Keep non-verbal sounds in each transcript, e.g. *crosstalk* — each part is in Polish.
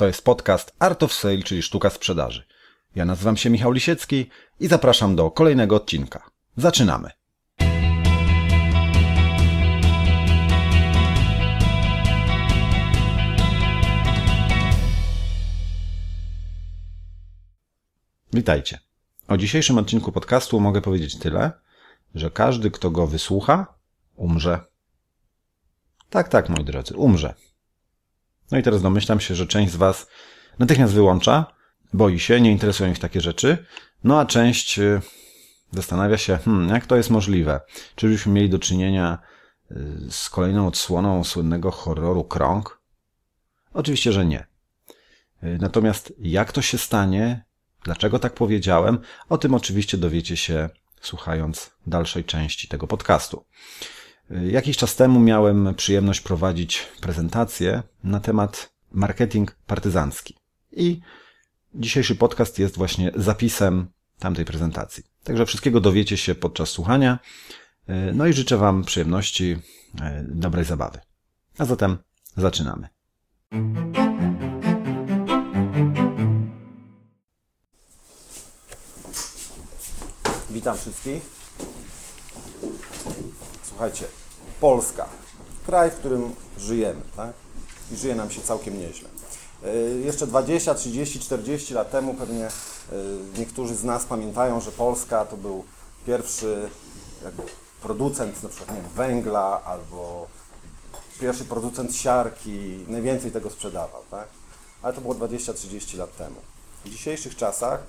To jest podcast Art of Sale, czyli sztuka sprzedaży. Ja nazywam się Michał Lisiecki i zapraszam do kolejnego odcinka. Zaczynamy. Witajcie. O dzisiejszym odcinku podcastu mogę powiedzieć tyle, że każdy, kto go wysłucha, umrze. Tak, tak, moi drodzy, umrze. No i teraz domyślam się, że część z Was natychmiast wyłącza, boi się, nie interesują ich takie rzeczy, no a część y, zastanawia się, hmm, jak to jest możliwe? Czyżbyśmy mieli do czynienia y, z kolejną odsłoną słynnego horroru Krąg? Oczywiście, że nie. Y, natomiast jak to się stanie, dlaczego tak powiedziałem, o tym oczywiście dowiecie się słuchając dalszej części tego podcastu. Jakiś czas temu miałem przyjemność prowadzić prezentację na temat marketing partyzancki. I dzisiejszy podcast jest właśnie zapisem tamtej prezentacji. Także wszystkiego dowiecie się podczas słuchania. No i życzę Wam przyjemności, dobrej zabawy. A zatem zaczynamy. Witam wszystkich. Słuchajcie, Polska, kraj, w którym żyjemy, tak? I żyje nam się całkiem nieźle. Y, jeszcze 20, 30, 40 lat temu pewnie y, niektórzy z nas pamiętają, że Polska to był pierwszy producent na przykład nie, węgla albo pierwszy producent siarki, najwięcej tego sprzedawał, tak? Ale to było 20-30 lat temu. W dzisiejszych czasach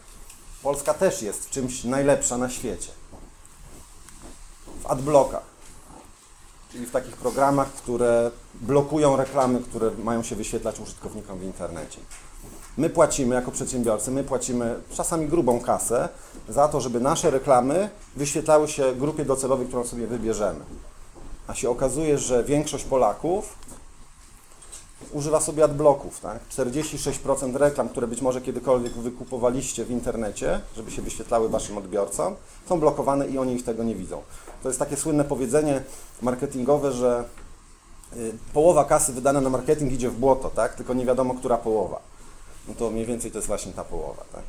Polska też jest czymś najlepsza na świecie. W adblockach czyli w takich programach, które blokują reklamy, które mają się wyświetlać użytkownikom w internecie. My płacimy jako przedsiębiorcy, my płacimy czasami grubą kasę za to, żeby nasze reklamy wyświetlały się grupie docelowej, którą sobie wybierzemy. A się okazuje, że większość Polaków używa sobie adblocków, tak? 46% reklam, które być może kiedykolwiek wykupowaliście w internecie, żeby się wyświetlały waszym odbiorcom, są blokowane i oni ich tego nie widzą. To jest takie słynne powiedzenie marketingowe, że y, połowa kasy wydana na marketing idzie w błoto, tak? Tylko nie wiadomo, która połowa. No to mniej więcej to jest właśnie ta połowa, tak?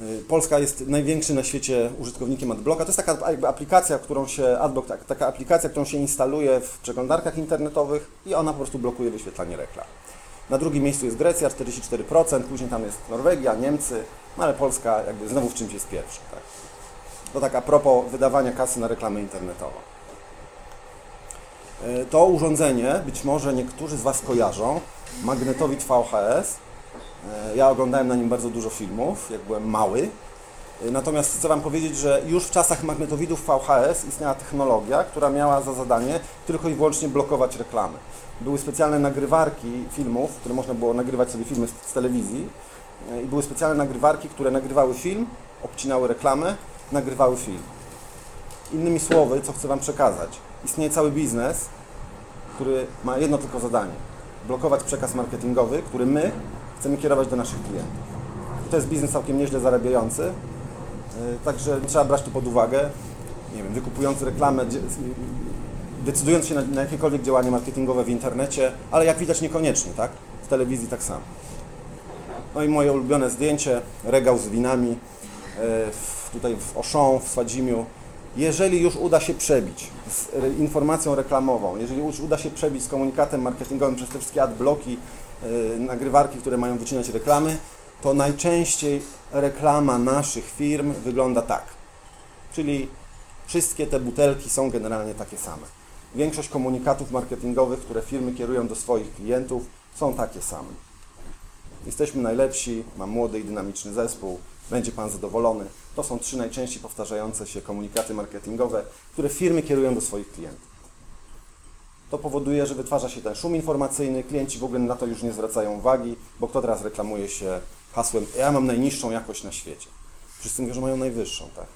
Y, Polska jest największym na świecie użytkownikiem AdBlocka. To jest taka aplikacja, którą się AdBlock, tak, taka aplikacja, którą się instaluje w przeglądarkach internetowych i ona po prostu blokuje wyświetlanie reklam. Na drugim miejscu jest Grecja, 44%, później tam jest Norwegia, Niemcy, no ale Polska jakby znowu w czymś jest pierwsza. Tak? To tak a propos wydawania kasy na reklamę internetową. Y, to urządzenie, być może niektórzy z Was kojarzą, magnetowid VHS, ja oglądałem na nim bardzo dużo filmów, jak byłem mały. Natomiast chcę Wam powiedzieć, że już w czasach magnetowidów VHS istniała technologia, która miała za zadanie tylko i wyłącznie blokować reklamy. Były specjalne nagrywarki filmów, które można było nagrywać sobie filmy z, telewizji e, i były specjalne nagrywarki, które nagrywały film, obcinały reklamę, nagrywały film. Innymi słowy, co chcę Wam przekazać, istnieje cały biznes, który ma jedno tylko zadanie. Blokować przekaz marketingowy, który my chcemy kierować do naszych klientów. I to jest biznes całkiem nieźle zarabiający, y, także trzeba brać to pod uwagę. Nie wiem, wykupując reklamę, decydując się na, na jakiekolwiek działanie marketingowe w internecie, ale jak widać niekoniecznie, tak? W telewizji tak samo. No i moje ulubione zdjęcie, regał z winami, y, tutaj w Auchan, w Swadzimiu. Jeżeli już uda się przebić z informacją reklamową, jeżeli już uda się przebić z komunikatem marketingowym przez te wszystkie adblocki, Y, nagrywarki, które mają wycinać reklamy, to najczęściej reklama naszych firm wygląda tak. Czyli wszystkie te butelki są generalnie takie same. Większość komunikatów marketingowych, które firmy kierują do swoich klientów, są takie same. Jesteśmy najlepsi, mam młody i dynamiczny zespół, będzie Pan zadowolony. To są trzy najczęściej powtarzające się komunikaty marketingowe, które firmy kierują do swoich klientów to powoduje, że wytwarza się ten szum informacyjny, klienci w ogóle na to już nie zwracają uwagi, bo kto teraz reklamuje się hasłem ja mam najniższą jakość na świecie. Wszyscy mówią, że mają najwyższą, tak?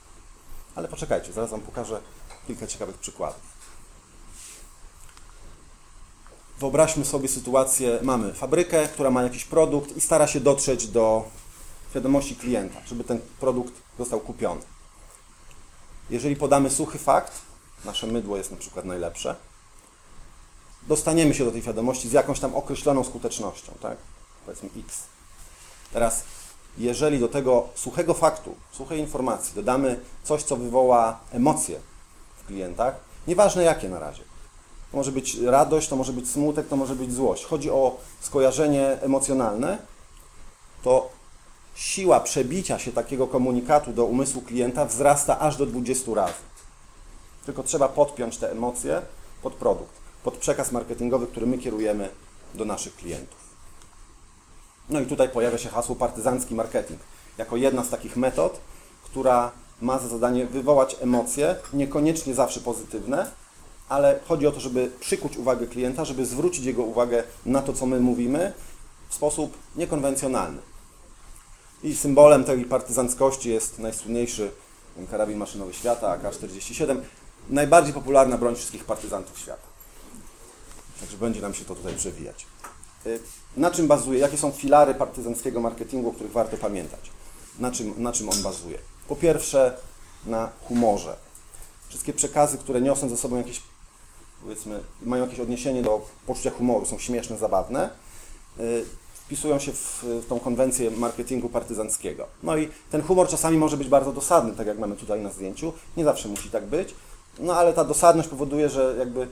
Ale poczekajcie, zaraz Wam pokażę kilka ciekawych przykładów. Wyobraźmy sobie sytuację, mamy fabrykę, która ma jakiś produkt i stara się dotrzeć do wiadomości klienta, żeby ten produkt został kupiony. Jeżeli podamy suchy fakt, nasze mydło jest na przykład najlepsze, dostaniemy się do tej świadomości z jakąś tam określoną skutecznością, tak? Powiedzmy X. Teraz, jeżeli do tego suchego faktu, suchej informacji dodamy coś, co wywoła emocje w klientach, nieważne jakie na razie, to może być radość, to może być smutek, to może być złość. Chodzi o skojarzenie emocjonalne, to siła przebicia się takiego komunikatu do umysłu klienta wzrasta aż do 20 razy. Tylko trzeba podpiąć te emocje pod produkt, pod przekaz marketingowy, który my kierujemy do naszych klientów. No i tutaj pojawia się hasło partyzancki marketing, jako jedna z takich metod, która ma za zadanie wywołać emocje, niekoniecznie zawsze pozytywne, ale chodzi o to, żeby przykuć uwagę klienta, żeby zwrócić jego uwagę na to, co my mówimy w sposób niekonwencjonalny. I symbolem tej partyzanckości jest najsłynniejszy karabin maszynowy świata, AK-47, najbardziej popularna broń wszystkich partyzantów świata. Także będzie nam się to tutaj przewijać. Y, na czym bazuje? Jakie są filary partyzanckiego marketingu, o których warto pamiętać? Na czym, na czym on bazuje? Po pierwsze, na humorze. Wszystkie przekazy, które niosą ze sobą jakieś, powiedzmy, mają jakieś odniesienie do poczucia humoru, są śmieszne, zabawne, y, wpisują się w, w tą konwencję marketingu partyzanckiego. No i ten humor czasami może być bardzo dosadny, tak jak mamy tutaj na zdjęciu. Nie zawsze musi tak być, no ale ta dosadność powoduje, że jakby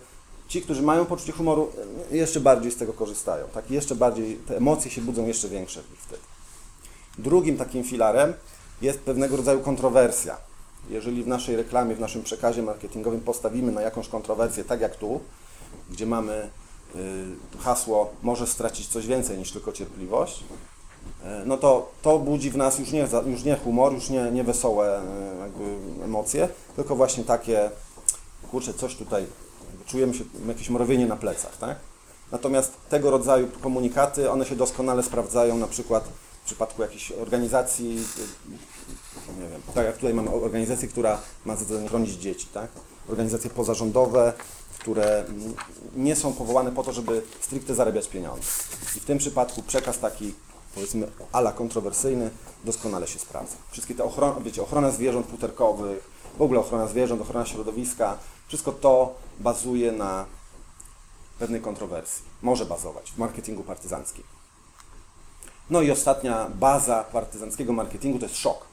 ci, którzy mają poczucie humoru, jeszcze bardziej z tego korzystają. Tak? Jeszcze bardziej, te emocje się budzą jeszcze większe w nich wtedy. Drugim takim filarem jest pewnego rodzaju kontrowersja. Jeżeli w naszej reklamie, w naszym przekazie marketingowym postawimy na jakąś kontrowersję, tak jak tu, gdzie mamy y, hasło może stracić coś więcej niż tylko cierpliwość, y, no to to budzi w nas już nie, już nie humor, już nie, nie wesołe y, emocje, tylko właśnie takie, kurczę, coś tutaj czujemy się jakieś mrowienie na plecach, tak? Natomiast tego rodzaju komunikaty, one się doskonale sprawdzają na przykład w przypadku jakiejś organizacji, nie wiem, tak jak tutaj mamy organizację, która ma za zadanie chronić dzieci, tak? Organizacje pozarządowe, które nie są powołane po to, żeby stricte zarabiać pieniądze. I w tym przypadku przekaz taki, powiedzmy, ala kontrowersyjny, doskonale się sprawdza. Wszystkie te ochrony, wiecie, ochrona zwierząt futerkowych, w ogóle ochrona zwierząt, ochrona środowiska, wszystko to bazuje na pewnej kontrowersji. Może bazować w marketingu partyzanckim. No i ostatnia baza partyzanckiego marketingu to jest szok.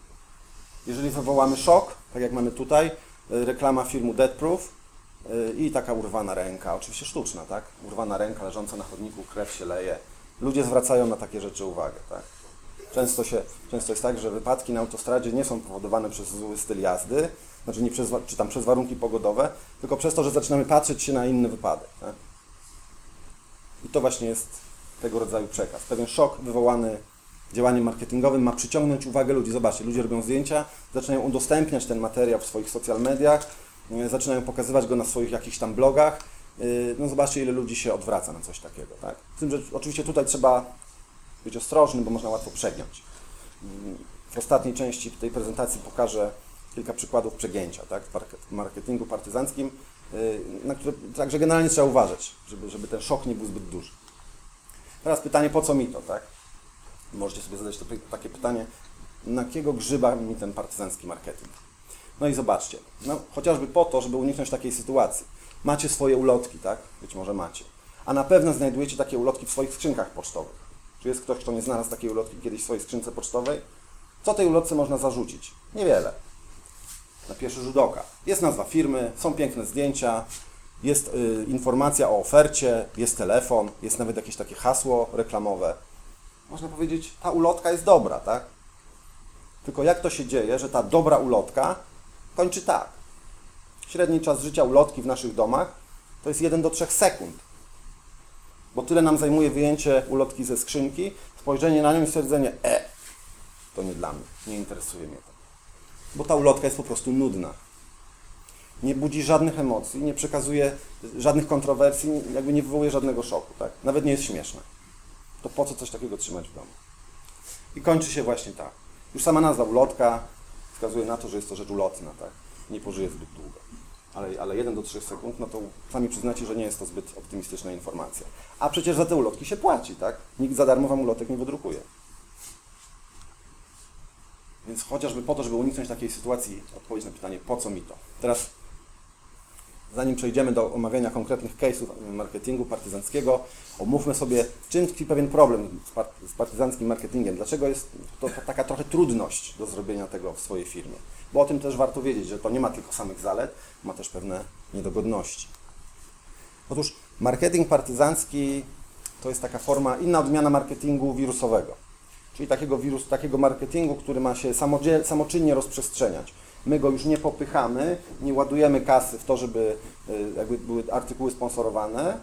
Jeżeli wywołamy szok, tak jak mamy tutaj, y, reklama filmu Dead Proof y, i taka urwana ręka, oczywiście sztuczna, tak? Urwana ręka leżąca na chodniku, krew się leje. Ludzie zwracają na takie rzeczy uwagę, tak? Często, się, często jest tak, że wypadki na autostradzie nie są powodowane przez zły styl jazdy, znaczy nie przez, czy tam przez warunki pogodowe, tylko przez to, że zaczynamy patrzeć się na inny wypadek. Tak? I to właśnie jest tego rodzaju przekaz. Pewien szok wywołany działaniem marketingowym ma przyciągnąć uwagę ludzi. Zobaczcie, ludzie robią zdjęcia, zaczynają udostępniać ten materiał w swoich social mediach, e, zaczynają pokazywać go na swoich jakichś tam blogach. E, no zobaczcie, ile ludzi się odwraca na coś takiego. Tak? Z tym, że oczywiście tutaj trzeba być ostrożnym, bo można łatwo przegiąć. W ostatniej części tej prezentacji pokażę kilka przykładów przegięcia tak, w marketingu partyzanckim, y, na które także generalnie trzeba uważać, żeby, żeby ten szok nie był zbyt duży. Teraz pytanie, po co mi to, tak? Możecie sobie zadać to, takie pytanie, na jakiego grzyba mi ten partyzancki marketing? No i zobaczcie, no, chociażby po to, żeby uniknąć takiej sytuacji. Macie swoje ulotki, tak? Być może macie. A na pewno znajdujecie takie ulotki w swoich skrzynkach pocztowych. Czy jest ktoś, kto nie znalazł takiej ulotki kiedyś w swojej skrzynce pocztowej? Co tej ulotce można zarzucić? Niewiele na pierwszy rzut oka. Jest nazwa firmy, są piękne zdjęcia, jest y, informacja o ofercie, jest telefon, jest nawet jakieś takie hasło reklamowe. Można powiedzieć, ta ulotka jest dobra, tak? Tylko jak to się dzieje, że ta dobra ulotka kończy tak. Średni czas życia ulotki w naszych domach to jest 1 do 3 sekund. Bo tyle nam zajmuje wyjęcie ulotki ze skrzynki, spojrzenie na nią i stwierdzenie, e, to nie dla mnie, nie interesuje mnie to bo ta ulotka jest po prostu nudna. Nie budzi żadnych emocji, nie przekazuje żadnych kontrowersji, jakby nie wywołuje żadnego szoku, tak? Nawet nie jest śmieszna. To po co coś takiego trzymać w domu? I kończy się właśnie tak. Już sama nazwa ulotka wskazuje na to, że jest to rzecz ulotna, tak? Nie pożyje zbyt długo. Ale, ale 1 do 3 sekund, no to sami przyznacie, że nie jest to zbyt optymistyczna informacja. A przecież za te ulotki się płaci, tak? Nikt za darmo wam ulotek nie wydrukuje. Więc chociażby po to, żeby uniknąć takiej sytuacji, odpowiedź na pytanie, po co mi to? Teraz zanim przejdziemy do omawiania konkretnych case'ów marketingu partyzanckiego, omówmy sobie, czym tkwi pewien problem z, par z partyzanckim marketingiem. Dlaczego jest to taka trochę trudność do zrobienia tego w swojej firmie. Bo o tym też warto wiedzieć, że to nie ma tylko samych zalet, ma też pewne niedogodności. Otóż marketing partyzancki to jest taka forma, inna odmiana marketingu wirusowego. Czyli takiego, wirus, takiego marketingu, który ma się samoczynnie rozprzestrzeniać. My go już nie popychamy, nie ładujemy kasy w to, żeby y, jakby były artykuły sponsorowane,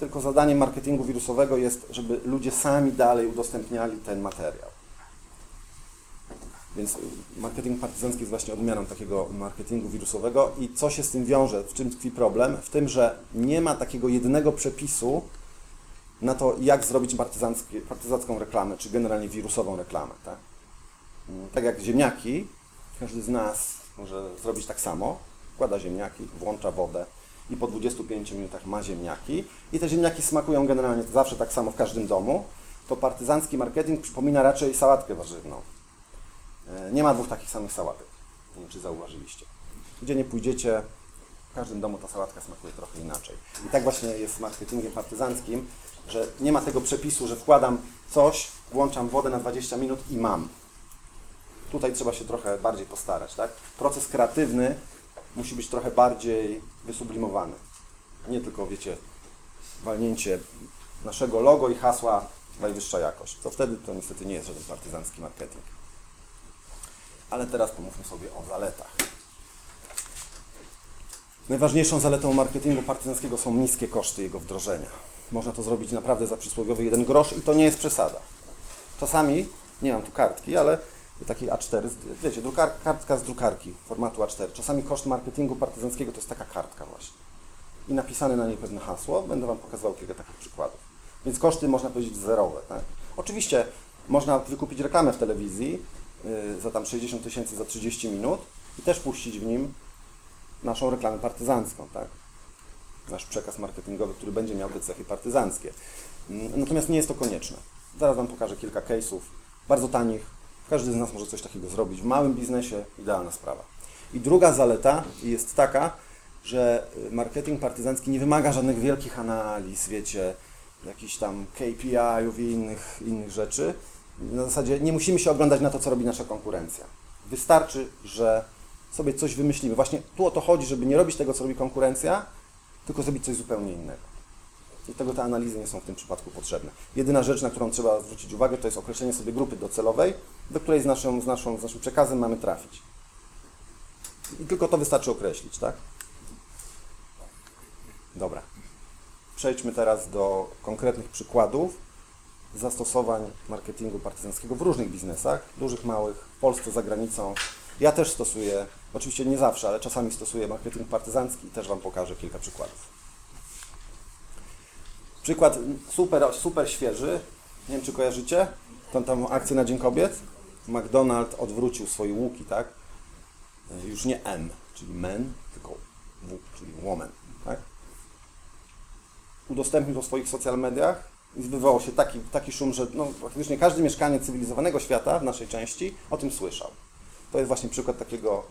tylko zadaniem marketingu wirusowego jest, żeby ludzie sami dalej udostępniali ten materiał. Więc marketing partyzancki jest właśnie odmianą takiego marketingu wirusowego i co się z tym wiąże, w czym tkwi problem? W tym, że nie ma takiego jednego przepisu na to, jak zrobić partyzancką reklamę, czy generalnie wirusową reklamę. Tak? tak jak ziemniaki, każdy z nas może zrobić tak samo, wkłada ziemniaki, włącza wodę i po 25 minutach ma ziemniaki i te ziemniaki smakują generalnie zawsze tak samo w każdym domu, to partyzancki marketing przypomina raczej sałatkę warzywną. E, nie ma dwóch takich samych sałatek. Nie wiem, czy zauważyliście. Gdzie nie pójdziecie, w każdym domu ta sałatka smakuje trochę inaczej. I tak właśnie jest z marketingiem partyzanckim, że nie ma tego przepisu, że wkładam coś, włączam wodę na 20 minut i mam. Tutaj trzeba się trochę bardziej postarać, tak? Proces kreatywny musi być trochę bardziej wysublimowany. Nie tylko, wiecie, walnięcie naszego logo i hasła najwyższa jakość. To wtedy to niestety nie jest żaden partyzancki marketing. Ale teraz pomówmy sobie o zaletach. Najważniejszą zaletą marketingu partyzanckiego są niskie koszty jego wdrożenia. Można to zrobić naprawdę za przysłowiowy jeden grosz i to nie jest przesada. Czasami, nie mam tu kartki, ale takiej A4, wiecie, kartka z drukarki formatu A4. Czasami koszt marketingu partyzanckiego to jest taka kartka właśnie. I napisane na niej pewne hasło. Będę Wam pokazywał kilka takich przykładów. Więc koszty można powiedzieć zerowe. Tak? Oczywiście można wykupić reklamę w telewizji yy, za tam 60 tysięcy za 30 minut i też puścić w nim naszą reklamę partyzancką. Tak? Nasz przekaz marketingowy, który będzie miał te cechy partyzanckie. Yy, natomiast nie jest to konieczne. Zaraz Wam pokażę kilka case'ów, bardzo tanich, każdy z nas może coś takiego zrobić. W małym biznesie idealna sprawa. I druga zaleta jest taka, że marketing partyzancki nie wymaga żadnych wielkich analiz, wiecie, jakichś tam KPI-ów i innych, innych rzeczy. Na zasadzie nie musimy się oglądać na to, co robi nasza konkurencja. Wystarczy, że sobie coś wymyślimy. Właśnie tu o to chodzi, żeby nie robić tego, co robi konkurencja, tylko zrobić coś zupełnie innego. I tego te analizy nie są w tym przypadku potrzebne. Jedyna rzecz, na którą trzeba zwrócić uwagę, to jest określenie sobie grupy docelowej, do której z, naszą, z, naszą, z naszym przekazem mamy trafić. I tylko to wystarczy określić, tak? Dobra. Przejdźmy teraz do konkretnych przykładów zastosowań marketingu partyzanckiego w różnych biznesach, dużych, małych, w Polsce, za granicą. Ja też stosuję, oczywiście nie zawsze, ale czasami stosuję marketing partyzancki i też Wam pokażę kilka przykładów. Przykład super, super świeży. Nie wiem, czy kojarzycie tą, tą akcję na Dzień Kobiet. McDonald odwrócił swoje łuki, tak? Już nie M, czyli men, tylko W, czyli woman, tak? Udostępnił to w swoich social mediach i wywołał się taki, taki szum, że no, faktycznie każdy mieszkaniec cywilizowanego świata w naszej części o tym słyszał. To jest właśnie przykład takiego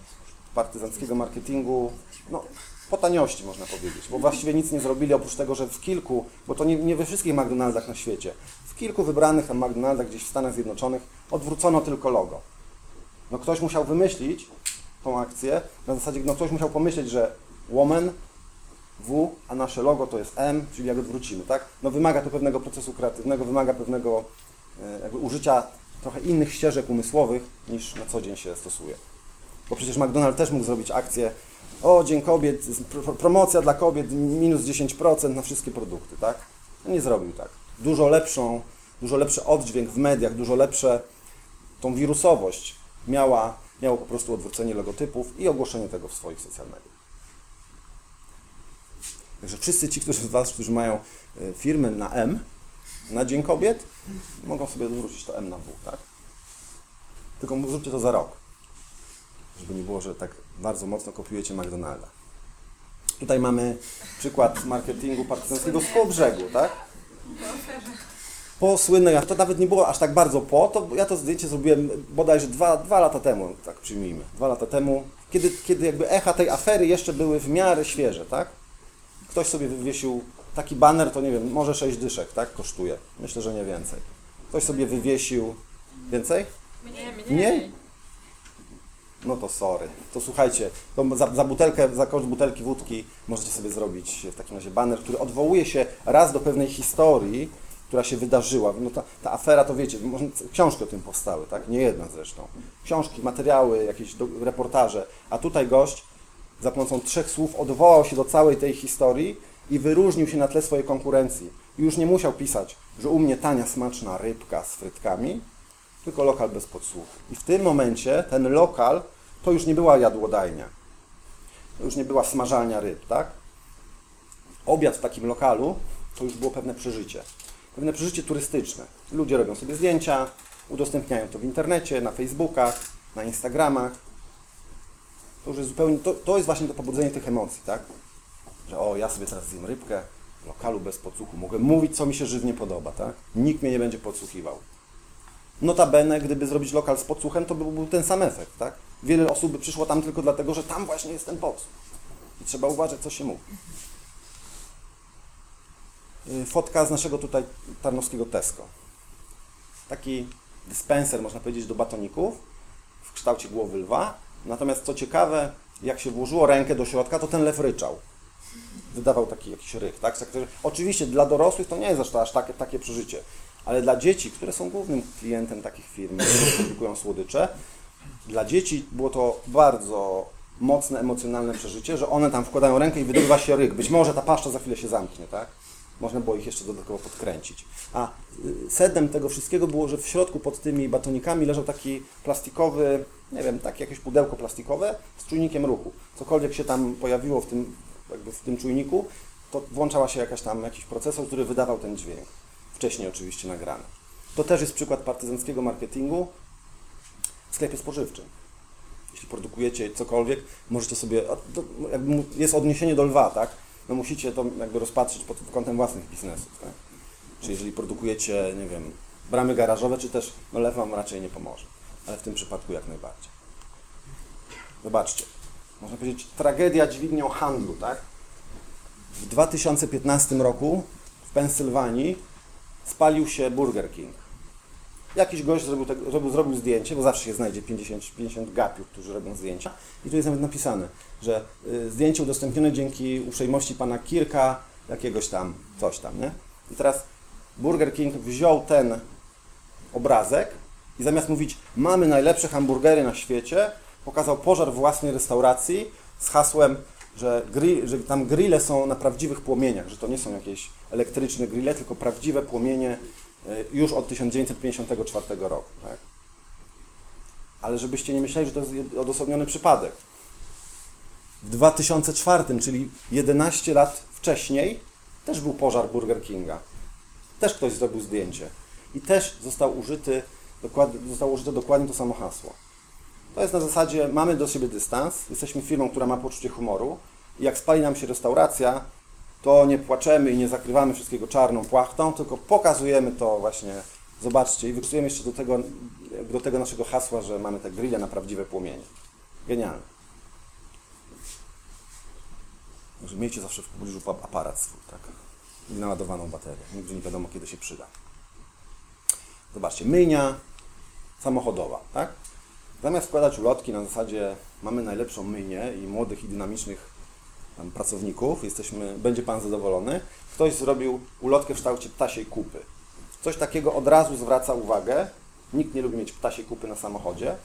partyzanckiego marketingu, no, po taniości można powiedzieć, bo właściwie nic nie zrobili oprócz tego, że w kilku, bo to nie, nie we wszystkich McDonaldach na świecie, w kilku wybranych tam McDonaldach gdzieś w Stanach Zjednoczonych odwrócono tylko logo. No ktoś musiał wymyślić tą akcję, na zasadzie, no ktoś musiał pomyśleć, że woman, W, a nasze logo to jest M, czyli jak odwrócimy, tak? No wymaga to pewnego procesu kreatywnego, wymaga pewnego e, jakby użycia trochę innych ścieżek umysłowych niż na co dzień się stosuje. Bo przecież McDonald też mógł zrobić akcję o, Dzień Kobiet, promocja dla kobiet, minus 10% na wszystkie produkty, tak? No nie zrobił tak. Dużo lepszą, dużo lepszy oddźwięk w mediach, dużo lepsze tą wirusowość miała, miało po prostu odwrócenie logotypów i ogłoszenie tego w swoich social mediach. Także wszyscy ci, którzy z Was, którzy mają e, firmy na M, na Dzień Kobiet, mogą sobie odwrócić to M na W, tak? Tylko zróbcie to za rok żeby nie było, że tak bardzo mocno kopiujecie McDonalda. Tutaj mamy przykład marketingu partyzanckiego z brzegu, tak? Po słynnej, to nawet nie było aż tak bardzo po, to ja to zdjęcie zrobiłem bodajże dwa, dwa lata temu, tak przyjmijmy. Dwa lata temu kiedy, kiedy jakby echa tej afery jeszcze były w miarę świeże, tak? Ktoś sobie wywiesił taki baner, to nie wiem, może 6 dyszek, tak? Kosztuje. Myślę, że nie więcej. Ktoś sobie wywiesił. Więcej? Mniej, mniej. Mniej? No to sorry. To słuchajcie, to za, za butelkę, za koszt butelki wódki możecie sobie zrobić w takim razie baner, który odwołuje się raz do pewnej historii, która się wydarzyła. No ta, ta afera, to wiecie, książki o tym powstały, tak? Nie jedna zresztą. Książki, materiały, jakieś do, reportaże. A tutaj gość za pomocą trzech słów odwołał się do całej tej historii i wyróżnił się na tle swojej konkurencji. I już nie musiał pisać, że u mnie tania, smaczna rybka z frytkami, tylko lokal bez podsłuchu. I w tym momencie ten lokal to już nie była jadłodajnia. To już nie była smażalnia ryb, tak? Obiad w takim lokalu to już było pewne przeżycie. Pewne przeżycie turystyczne. Ludzie robią sobie zdjęcia, udostępniają to w internecie, na Facebookach, na Instagramach. To już jest zupełnie, to, to jest właśnie to pobudzenie tych emocji, tak? Że o, ja sobie teraz zjem rybkę w lokalu bez podsłuchu. Mogę mówić, co mi się żywnie podoba, tak? Nikt mnie nie będzie podsłuchiwał. Notabene, gdyby zrobić lokal z podsłuchem, to by był ten sam efekt, tak? Wiele osób by przyszło tam tylko dlatego, że tam właśnie jest ten podsłuch. I trzeba uważać, co się mówi. Y, Fotka z naszego tutaj tarnowskiego Tesco. Taki dyspenser, można powiedzieć, do batoników w kształcie głowy lwa. Natomiast co ciekawe, jak się włożyło rękę do środka, to ten lew ryczał. Wydawał taki jakiś rych, tak? Oczywiście dla dorosłych to nie jest aż, aż takie, takie przeżycie, ale dla dzieci, które są głównym klientem takich firm, które *laughs* produkują słodycze, dla dzieci było to bardzo mocne, emocjonalne przeżycie, że one tam wkładają rękę i wydobywa się ryk. Być może ta paszcza za chwilę się zamknie, tak? Można było ich jeszcze dodatkowo podkręcić. A y, sednem tego wszystkiego było, że w środku pod tymi batonikami leżał taki plastikowy, nie wiem, takie jakieś pudełko plastikowe z czujnikiem ruchu. Cokolwiek się tam pojawiło w tym, jakby w tym czujniku, to włączała się jakaś tam, jakiś procesor, który wydawał ten dźwięk. Wcześniej oczywiście nagrany. To też jest przykład partyzanckiego marketingu w sklepie spożywczym. Jeśli produkujecie cokolwiek, możecie sobie, jest odniesienie do lwa, tak? No musicie to jakby rozpatrzyć pod kątem własnych biznesów, tak? Czy jeżeli produkujecie, nie wiem, bramy garażowe, czy też, no lew Wam raczej nie pomoże. Ale w tym przypadku jak najbardziej. Zobaczcie, można powiedzieć, tragedia dźwignią handlu, tak? W 2015 roku w Pensylwanii spalił się Burger King. Jakiś gość zrobił, tego, zrobił, zrobił zdjęcie, bo zawsze się znajdzie 50, 50 gapiów, którzy robią zdjęcia. I tu jest nawet napisane, że y, zdjęcie udostępnione dzięki uprzejmości pana Kirka, jakiegoś tam, coś tam, nie? I teraz Burger King wziął ten obrazek i zamiast mówić, mamy najlepsze hamburgery na świecie, pokazał pożar własnej restauracji z hasłem, że, grill, że tam grille są na prawdziwych płomieniach, że to nie są jakieś elektryczne grille, tylko prawdziwe płomienie y, już od 1954 roku. Tak? Ale żebyście nie myśleli, że to jest odosobniony przypadek. W 2004, czyli 11 lat wcześniej, też był pożar Burger Kinga. Też ktoś zrobił zdjęcie. I też został użyty, zostało użyte dokładnie to samo hasło. To jest na zasadzie, mamy do siebie dystans, jesteśmy firmą, która ma poczucie humoru i jak spali nam się restauracja, to nie płaczemy i nie zakrywamy wszystkiego czarną płachtą, tylko pokazujemy to właśnie, zobaczcie i wykorzystujemy jeszcze do tego, do tego naszego hasła, że mamy te grille na prawdziwe płomienie. Genialne. Także miejcie zawsze w pobliżu pa- aparat swój, tak? I naładowaną baterię. Nigdy nie wiadomo, kiedy się przyda. Zobaczcie, myjnia samochodowa, tak? Zamiast wkładać ulotki na zasadzie mamy najlepszą myjnię i młodych i dynamicznych tam, pracowników, jesteśmy, będzie Pan zadowolony, ktoś zrobił ulotkę w kształcie ptasiej kupy. Coś takiego od razu zwraca uwagę. Nikt nie lubi mieć ptasiej kupy na samochodzie.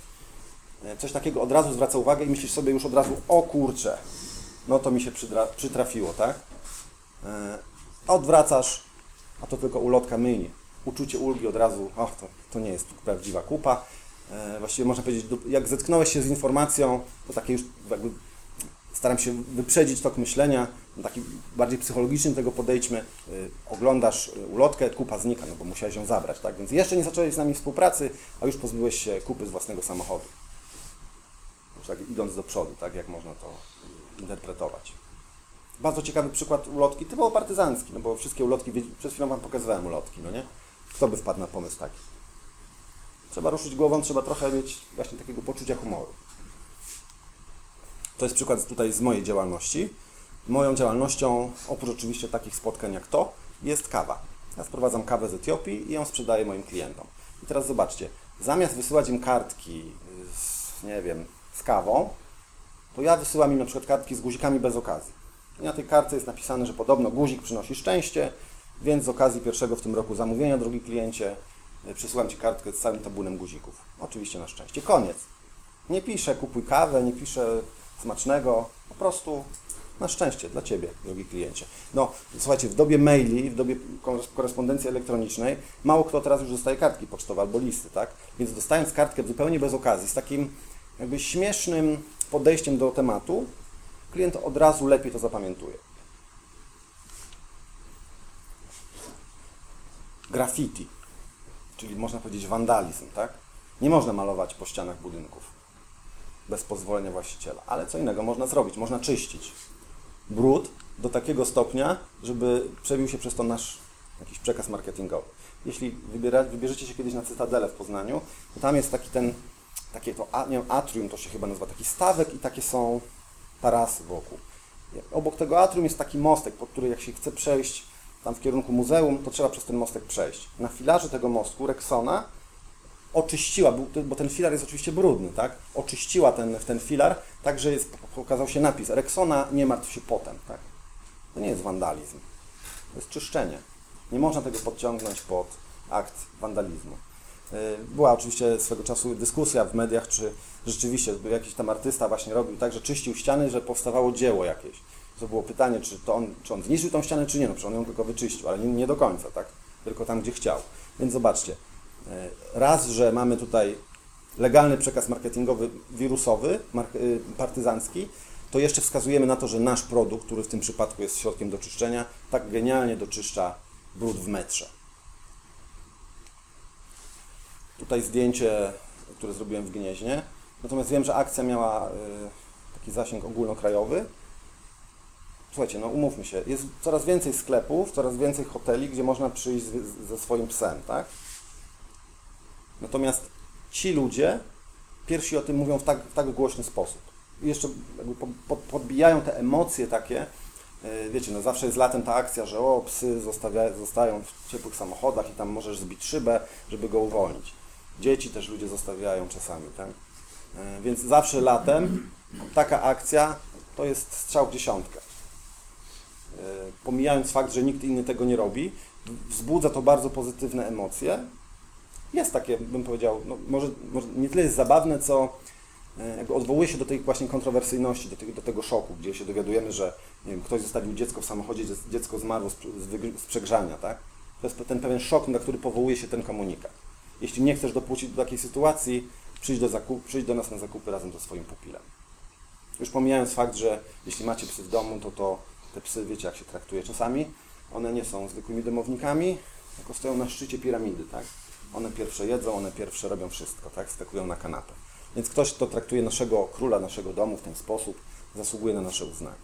E, Coś takiego od razu zwraca uwagę i myślisz sobie już od razu, o kurczę, no to mi się przytrafiło, tak? E, odwracasz, a to tylko ulotka myjni. Uczucie ulgi od razu, och, to, to nie jest prawdziwa kupa. E, Właściwie można powiedzieć, jak zetknąłeś się z informacją, to takie już jakby staram się wyprzedzić tok myślenia, no taki bardziej psychologiczny tego podejdźmy. Y, Oglądasz y, ulotkę, kupa znika, no bo musiałeś ją zabrać, tak? Więc jeszcze nie zacząłeś z nami współpracy, a już pozbyłeś się kupy z własnego samochodu. Już tak idąc do przodu, tak? Jak można to interpretować. Bardzo ciekawy przykład ulotki, typowo partyzancki, no bo wszystkie ulotki, przed chwilą Wam pokazywałem ulotki, no nie? Kto by wpadł na pomysł taki? Trzeba ruszyć głową, trzeba trochę mieć właśnie takiego poczucia humoru. To jest przykład tutaj z mojej działalności. Moją działalnością, oprócz oczywiście takich spotkań jak to, jest kawa. Ja sprowadzam kawę z Etiopii i ją sprzedaję moim klientom. I teraz zobaczcie, zamiast wysyłać im kartki z, nie wiem, z kawą, to ja wysyłam im na przykład kartki z guzikami bez okazji. I na tej kartce jest napisane, że podobno guzik przynosi szczęście, więc z okazji pierwszego w tym roku zamówienia, drogi kliencie, y, przesyłam Ci kartkę z całym tabunem guzików. Oczywiście na szczęście. Koniec. Nie piszę kupuj kawę, nie piszę smacznego, po prostu na szczęście dla Ciebie, drogi kliencie. No, słuchajcie, w dobie maili, w dobie korespondencji elektronicznej, mało kto teraz już dostaje kartki pocztowe albo listy, tak? Więc dostając kartkę zupełnie bez okazji, z takim jakby śmiesznym podejściem do tematu, klient od razu lepiej to zapamiętuje. Graffiti, czyli można powiedzieć wandalizm, tak? Nie można malować po ścianach budynków bez pozwolenia właściciela, ale co innego można zrobić, można czyścić brud do takiego stopnia, żeby przebił się przez to nasz jakiś przekaz marketingowy. Jeśli wybiera, wybierzecie się kiedyś na Cytadelę w Poznaniu, to tam jest taki ten, takie to, nie wiem, atrium to się chyba nazywa, taki stawek i takie są tarasy wokół. Obok tego atrium jest taki mostek, pod który jak się chce przejść tam w kierunku muzeum, to trzeba przez ten mostek przejść. Na filarze tego mostku Rexona oczyściła, bo ten filar jest oczywiście brudny, tak? Oczyściła ten, ten filar, tak że jest, pokazał się napis Rexona nie martw się potem, tak? To nie jest wandalizm, to jest czyszczenie. Nie można tego podciągnąć pod akt wandalizmu. Y, była oczywiście swego czasu dyskusja w mediach, czy rzeczywiście jakiś tam artysta właśnie robił tak, że czyścił ściany, że powstawało dzieło jakieś. To było pytanie, czy, to on, czy on zniszczył tą ścianę, czy nie, no przecież on ją tylko wyczyścił, ale nie, nie do końca, tak? Tylko tam, gdzie chciał. Więc zobaczcie, E, raz, że mamy tutaj legalny przekaz marketingowy wirusowy, y, partyzancki, to jeszcze wskazujemy na to, że nasz produkt, który w tym przypadku jest środkiem do czyszczenia, tak genialnie doczyszcza brud w metrze. Tutaj zdjęcie, które zrobiłem w Gnieźnie. Natomiast wiem, że akcja miała y, taki zasięg ogólnokrajowy. Słuchajcie, no umówmy się, jest coraz więcej sklepów, coraz więcej hoteli, gdzie można przyjść ze swoim psem, tak? Natomiast ci ludzie pierwsi o tym mówią w tak, w tak głośny sposób. I jeszcze podbijają te emocje takie, e, wiecie, no zawsze jest latem ta akcja, że o, psy zostawia, zostają w ciepłych samochodach i tam możesz zbić szybę, żeby go uwolnić. Dzieci też ludzie zostawiają czasami, tak? E, więc zawsze latem taka akcja to jest strzał w dziesiątkę. E, pomijając fakt, że nikt inny tego nie robi, wzbudza to bardzo pozytywne emocje, jest takie, bym powiedział, no może, może nie tyle jest zabawne, co e, jakby odwołuje się do tej właśnie kontrowersyjności, do do tego szoku, gdzie się dowiadujemy, że wiem, ktoś zostawił dziecko w samochodzie, dziecko zmarło z, z, z przegrzania, tak? To jest ten pewien szok, na który powołuje się ten komunikat. Jeśli nie chcesz dopuścić do takiej sytuacji, przyjdź do, zakup, przyjdź do nas na zakupy razem ze swoim pupilem. Już pomijając fakt, że jeśli macie psy w domu, to, to te psy, wiecie jak się traktuje czasami, one nie są zwykłymi domownikami, tylko stoją na szczycie piramidy, tak? One pierwsze jedzą, one pierwsze robią wszystko, tak? Skakują na kanapę. Więc ktoś, kto traktuje naszego króla, naszego domu w ten sposób, zasługuje na nasze uznanie.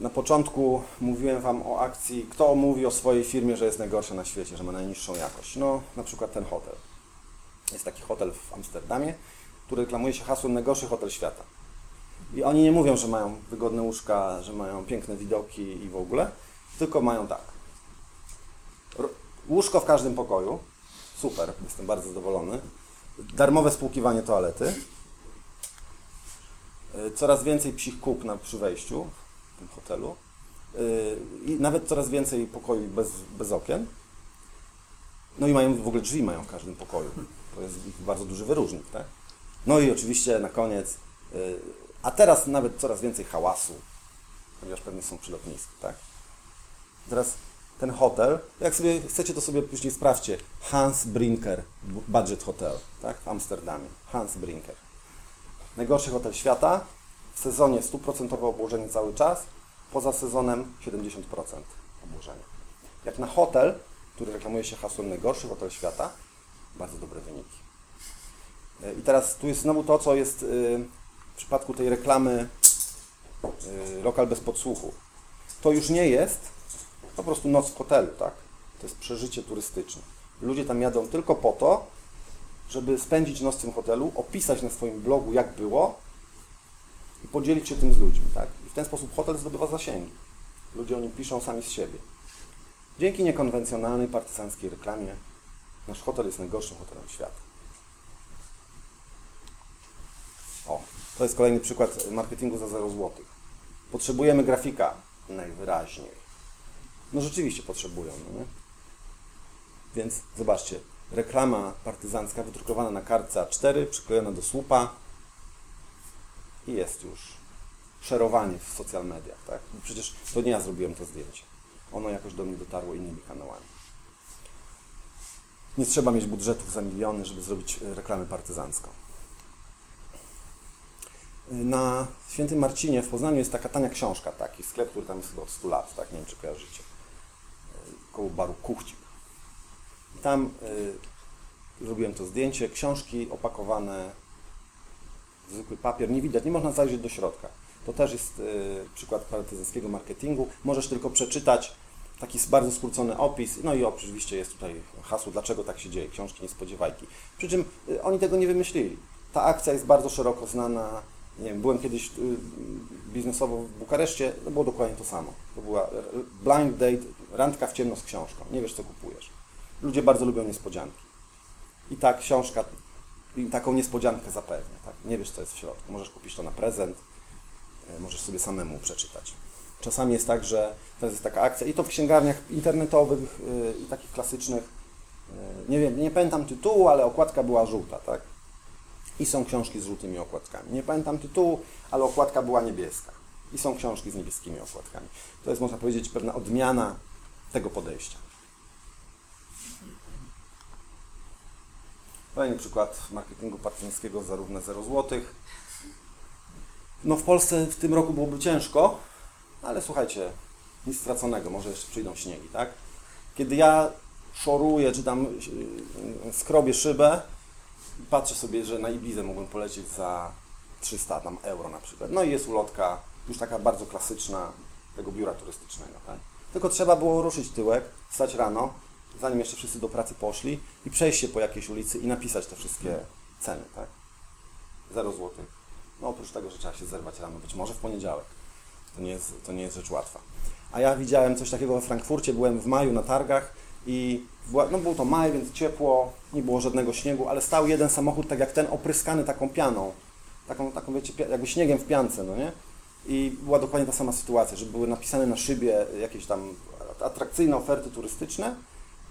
Na początku mówiłem Wam o akcji, kto mówi o swojej firmie, że jest najgorsza na świecie, że ma najniższą jakość. No, na przykład ten hotel. Jest taki hotel w Amsterdamie, który reklamuje się hasłem najgorszy hotel świata. I oni nie mówią, że mają wygodne łóżka, że mają piękne widoki i w ogóle, tylko mają tak. Łóżko w każdym pokoju. Super, jestem bardzo zadowolony. Darmowe spłukiwanie toalety. E, coraz więcej psich kup na, przy wejściu w tym hotelu. E, I nawet coraz więcej pokoi bez, bez okien. No i mają w ogóle drzwi mają w każdym pokoju. To jest bardzo duży wyróżnik, tak? No i oczywiście na koniec, e, a teraz nawet coraz więcej hałasu, ponieważ pewnie są przy lotnisku, tak? Teraz ten hotel, jak sobie chcecie, to sobie później sprawdźcie. Hans Brinker Budget Hotel, tak, w Amsterdamie. Hans Brinker. Najgorszy hotel świata. W sezonie 100% obłożenie cały czas, poza sezonem 70% obłożenia. Jak na hotel, który reklamuje się hasłem najgorszy hotel świata, bardzo dobre wyniki. E, I teraz tu jest znowu to, co jest y, w przypadku tej reklamy y, lokal bez podsłuchu. To już nie jest po prostu noc w hotelu, tak? To jest przeżycie turystyczne. Ludzie tam jadą tylko po to, żeby spędzić noc w tym hotelu, opisać na swoim blogu, jak było i podzielić się tym z ludźmi, tak? I w ten sposób hotel zdobywa zasięgi. Ludzie o nim piszą sami z siebie. Dzięki niekonwencjonalnej partyzanckiej reklamie nasz hotel jest najgorszym hotelem świata. O, to jest kolejny przykład marketingu za 0 zł. Potrzebujemy grafika najwyraźniej. No rzeczywiście potrzebują, no? Więc zobaczcie, reklama partyzancka wydrukowana na kartce A4, przyklejona do słupa i jest już szerowanie w social mediach, tak? Przecież to nie ja zrobiłem to zdjęcie. Ono jakoś do mnie dotarło innymi kanałami. Nie trzeba mieć budżetów za miliony, żeby zrobić e, reklamę partyzancką. Na Świętym Marcinie w Poznaniu jest taka tania książka, taki sklep, który tam jest od 100 lat, tak? Nie wiem, czy kojarzycie. Koło baru Kuchcik. Tam y, zrobiłem to zdjęcie, książki opakowane w zwykły papier, nie widać, nie można zajrzeć do środka. To też jest y, przykład partyzanckiego marketingu. Możesz tylko przeczytać taki bardzo skrócony opis, no i oczywiście jest tutaj hasło, dlaczego tak się dzieje, książki niespodziewajki. Przy czym y, oni tego nie wymyślili. Ta akcja jest bardzo szeroko znana. Nie wiem, byłem kiedyś y, biznesowo w Bukareszcie, to było dokładnie to samo. To była blind date, randka w ciemno z książką. Nie wiesz, co kupujesz. Ludzie bardzo lubią niespodzianki. I ta książka taką niespodziankę zapewnia. Tak? Nie wiesz, co jest w środku. Możesz kupić to na prezent, e, możesz sobie samemu przeczytać. Czasami jest tak, że teraz jest taka akcja i to w księgarniach internetowych e, i takich klasycznych, e, nie wiem, nie pamiętam tytułu, ale okładka była żółta, tak? I są książki z żółtymi okładkami. Nie pamiętam tytułu, ale okładka była niebieska. I są książki z niebieskimi okładkami. To jest, można powiedzieć, pewna odmiana tego podejścia. Kolejny przykład marketingu partnerskiego za równe 0 zł. No w Polsce w tym roku byłoby ciężko, ale słuchajcie, nic straconego, może jeszcze przyjdą śniegi, tak? Kiedy ja szoruję, czy tam yy, skrobię szybę, patrzę sobie, że na Ibizę mogłem polecieć za 300 tam euro na przykład. No i jest ulotka już taka bardzo klasyczna tego biura turystycznego, tak? Tylko trzeba było ruszyć tyłek, wstać rano, zanim jeszcze wszyscy do pracy poszli i przejść się po jakiejś ulicy i napisać te wszystkie ceny, tak? 0 zł. No oprócz tego, że trzeba się zerwać rano, być może w poniedziałek. To nie jest, to nie jest rzecz łatwa. A ja widziałem coś takiego we Frankfurcie, byłem w maju na targach i no był to maj, więc ciepło, nie było żadnego śniegu, ale stał jeden samochód tak jak ten, opryskany taką pianą, taką, taką wiecie, jakby śniegiem w piance, no nie? I była dokładnie ta sama sytuacja, że były napisane na szybie jakieś tam atrakcyjne oferty turystyczne,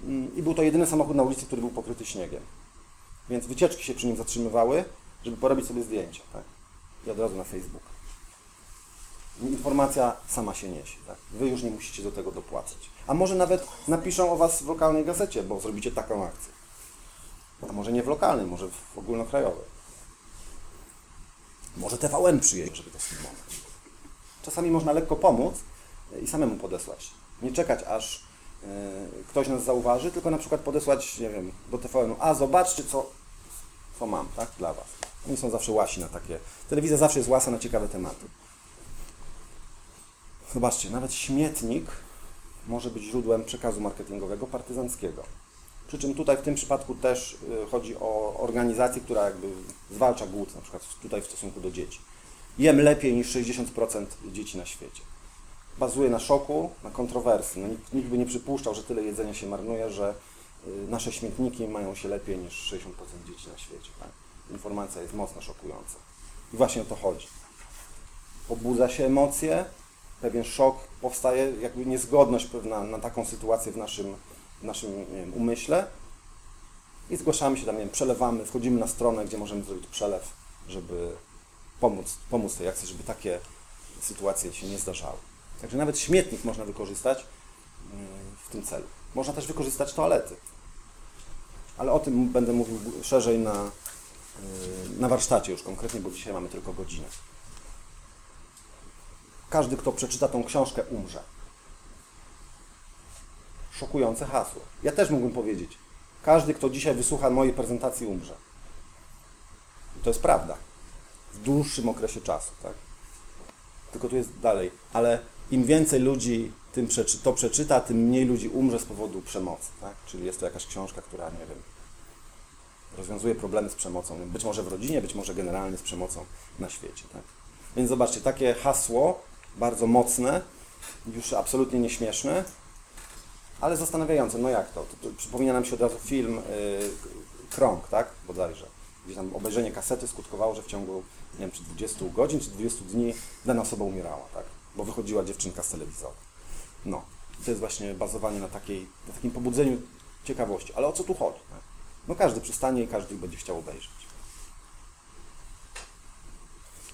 Mm, i był to jedyny samochód na ulicy, który był pokryty śniegiem. Więc wycieczki się przy nim zatrzymywały, żeby porobić sobie zdjęcia. Tak? I od razu na Facebook. Informacja sama się niesie. Tak? Wy już nie musicie do tego dopłacać. A może nawet napiszą o Was w lokalnej gazecie, bo zrobicie taką akcję. A może nie w lokalnej, może w ogólnokrajowej. Może TVN przyjedzie, żeby to sfilmować. Czasami można lekko pomóc i samemu podesłać. Nie czekać, aż E, ktoś nas zauważy, tylko na przykład podesłać, nie wiem, do TVN-u, a zobaczcie, co, co mam, tak, dla Was. Oni są zawsze łasi na takie, telewizja zawsze jest łasa na ciekawe tematy. Zobaczcie, nawet śmietnik może być źródłem przekazu marketingowego partyzanckiego. Przy czym tutaj w tym przypadku też e, chodzi o organizację, która jakby zwalcza głód, na przykład tutaj w stosunku do dzieci. Jem lepiej niż 60% dzieci na świecie bazuje na szoku, na kontrowersji. No, nikt, nikt by nie przypuszczał, że tyle jedzenia się marnuje, że y, nasze śmietniki mają się lepiej niż 60% dzieci na świecie. Tak? Informacja jest mocno szokująca. I właśnie o to chodzi. Pobudza się emocje, pewien szok, powstaje jakby niezgodność pewna na taką sytuację w naszym, w naszym wiem, umyśle i zgłaszamy się tam, nie wiem, przelewamy, wchodzimy na stronę, gdzie możemy zrobić przelew, żeby pomóc, pomóc tej akcji, żeby takie sytuacje się nie zdarzały. Także nawet śmietnik można wykorzystać mm, w tym celu. Można też wykorzystać toalety. Ale o tym będę mówił szerzej na, y, na warsztacie już konkretnie, bo dzisiaj mamy tylko godzinę. Każdy, kto przeczyta tą książkę, umrze. Szokujące hasło. Ja też mógłbym powiedzieć. Każdy, kto dzisiaj wysłucha mojej prezentacji, umrze. I to jest prawda. W dłuższym okresie czasu, tak? Tylko tu jest dalej. Ale im więcej ludzi tym przeczy, to przeczyta, tym mniej ludzi umrze z powodu przemocy. Tak? Czyli jest to jakaś książka, która, nie wiem, rozwiązuje problemy z przemocą. Być może w rodzinie, być może generalnie z przemocą na świecie. Tak? Więc zobaczcie, takie hasło, bardzo mocne, już absolutnie nieśmieszne, ale zastanawiające. No jak to? to, to przypomina nam się od razu film yy, Krąg, tak? Bodajże. Gdzie tam obejrzenie kasety skutkowało, że w ciągu, nie wiem, czy 20 godzin, czy 20 dni dana osoba umierała, tak? Bo wychodziła dziewczynka z telewizora. No. To jest właśnie bazowanie na, takiej, na takim pobudzeniu ciekawości. Ale o co tu chodzi? Tak? No każdy przystanie i każdy będzie chciał obejrzeć.